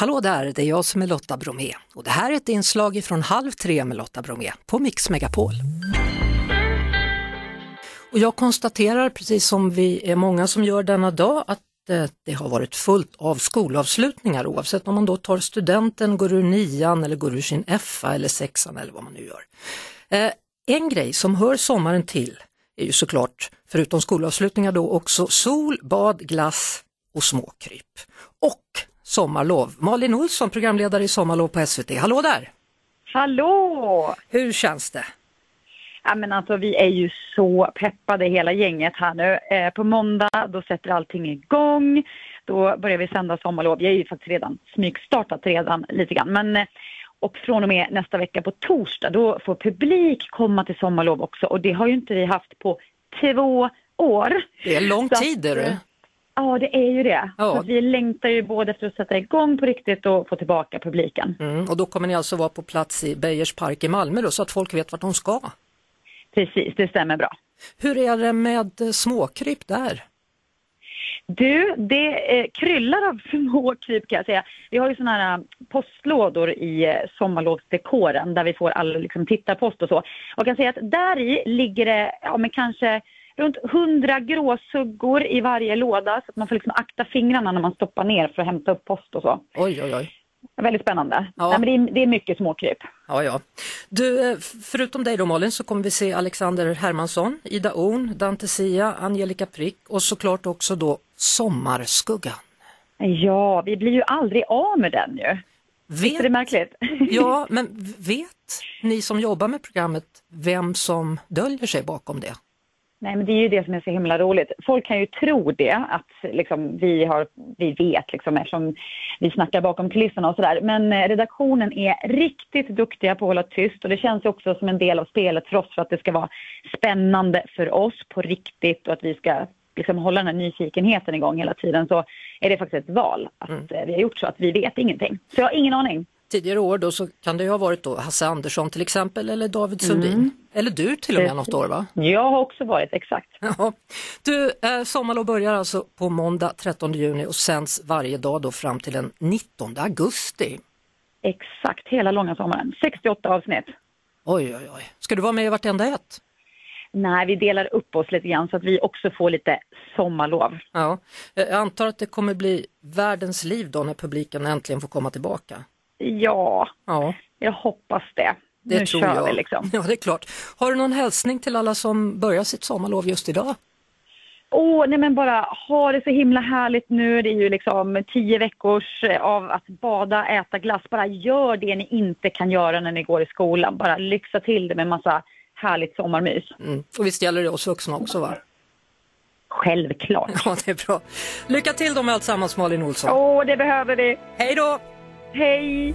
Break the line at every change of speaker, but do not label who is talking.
Hallå där, det är jag som är Lotta Bromé och det här är ett inslag från Halv tre med Lotta Bromé på Mix Megapol. Och jag konstaterar, precis som vi är många som gör denna dag, att eh, det har varit fullt av skolavslutningar oavsett om man då tar studenten, går ur nian eller går ur sin FA eller sexan eller vad man nu gör. Eh, en grej som hör sommaren till är ju såklart, förutom skolavslutningar då också sol, bad, glass och småkryp. Och sommarlov. Malin Olsson, programledare i Sommarlov på SVT. Hallå där!
Hallå!
Hur känns det?
Ja, men alltså, vi är ju så peppade hela gänget här nu. Eh, på måndag då sätter allting igång. Då börjar vi sända sommarlov. Vi är ju faktiskt redan smygstartat redan lite grann. Men, eh, och från och med nästa vecka på torsdag då får publik komma till sommarlov också och det har ju inte vi haft på två år.
Det är lång tid är det.
Ja, det är ju det.
Ja.
Vi längtar ju både efter att sätta igång på riktigt och få tillbaka publiken.
Mm, och då kommer ni alltså vara på plats i Beijer park i Malmö då, så att folk vet vart de ska.
Precis, det stämmer bra.
Hur är det med småkryp där?
Du, det eh, kryllar av små kryp kan jag säga. Vi har ju sådana här eh, postlådor i eh, sommarlovsdekoren där vi får all liksom, tittarpost och så. Och jag kan säga att där i ligger det ja, men kanske runt 100 gråsuggor i varje låda så att man får liksom akta fingrarna när man stoppar ner för att hämta upp post och så.
Oj, oj, oj.
Väldigt spännande.
Ja.
Nej, men det, är, det är mycket småkryp.
Ja, ja. Du, eh, förutom dig då Malin så kommer vi se Alexander Hermansson, Ida Orn, Dante Sia, Angelica Prick och såklart också då Sommarskuggan.
Ja, vi blir ju aldrig av med den ju. Visst är det
Vet,
märkligt?
ja, men vet ni som jobbar med programmet vem som döljer sig bakom det?
Nej, men det är ju det som är så himla roligt. Folk kan ju tro det, att liksom, vi, har, vi vet liksom, eftersom vi snackar bakom kulisserna och sådär. Men eh, redaktionen är riktigt duktiga på att hålla tyst och det känns ju också som en del av spelet för oss för att det ska vara spännande för oss på riktigt och att vi ska liksom, hålla den här nyfikenheten igång hela tiden. Så är det faktiskt ett val att eh, vi har gjort så att vi vet ingenting. Så jag har ingen aning.
Tidigare år då så kan det ju ha varit då Hasse Andersson till exempel eller David Sundin. Eller du till och med något år va?
Jag har också varit, exakt.
Ja. Du, eh, sommarlov börjar alltså på måndag 13 juni och sänds varje dag då fram till den 19 augusti.
Exakt, hela långa sommaren. 68 avsnitt.
Oj, oj, oj. Ska du vara med i vartenda ett?
Nej, vi delar upp oss lite grann så att vi också får lite sommarlov.
Ja. Eh, Jag antar att det kommer bli världens liv då när publiken äntligen får komma tillbaka.
Ja,
Ja,
jag hoppas det.
Det
nu
tror
kör
jag.
vi liksom.
Ja, det är klart. Har du någon hälsning till alla som börjar sitt sommarlov just idag?
Åh, nej men bara ha det så himla härligt nu. Det är ju liksom tio veckors eh, av att bada, äta glass. Bara gör det ni inte kan göra när ni går i skolan. Bara lyxa till det med massa härligt sommarmys.
Mm. Och visst gäller det oss vuxna också va?
Självklart.
Ja, det är bra. Lycka till då med alltsammans Malin Olsson.
Åh, det behöver vi.
Hej då!
Hej!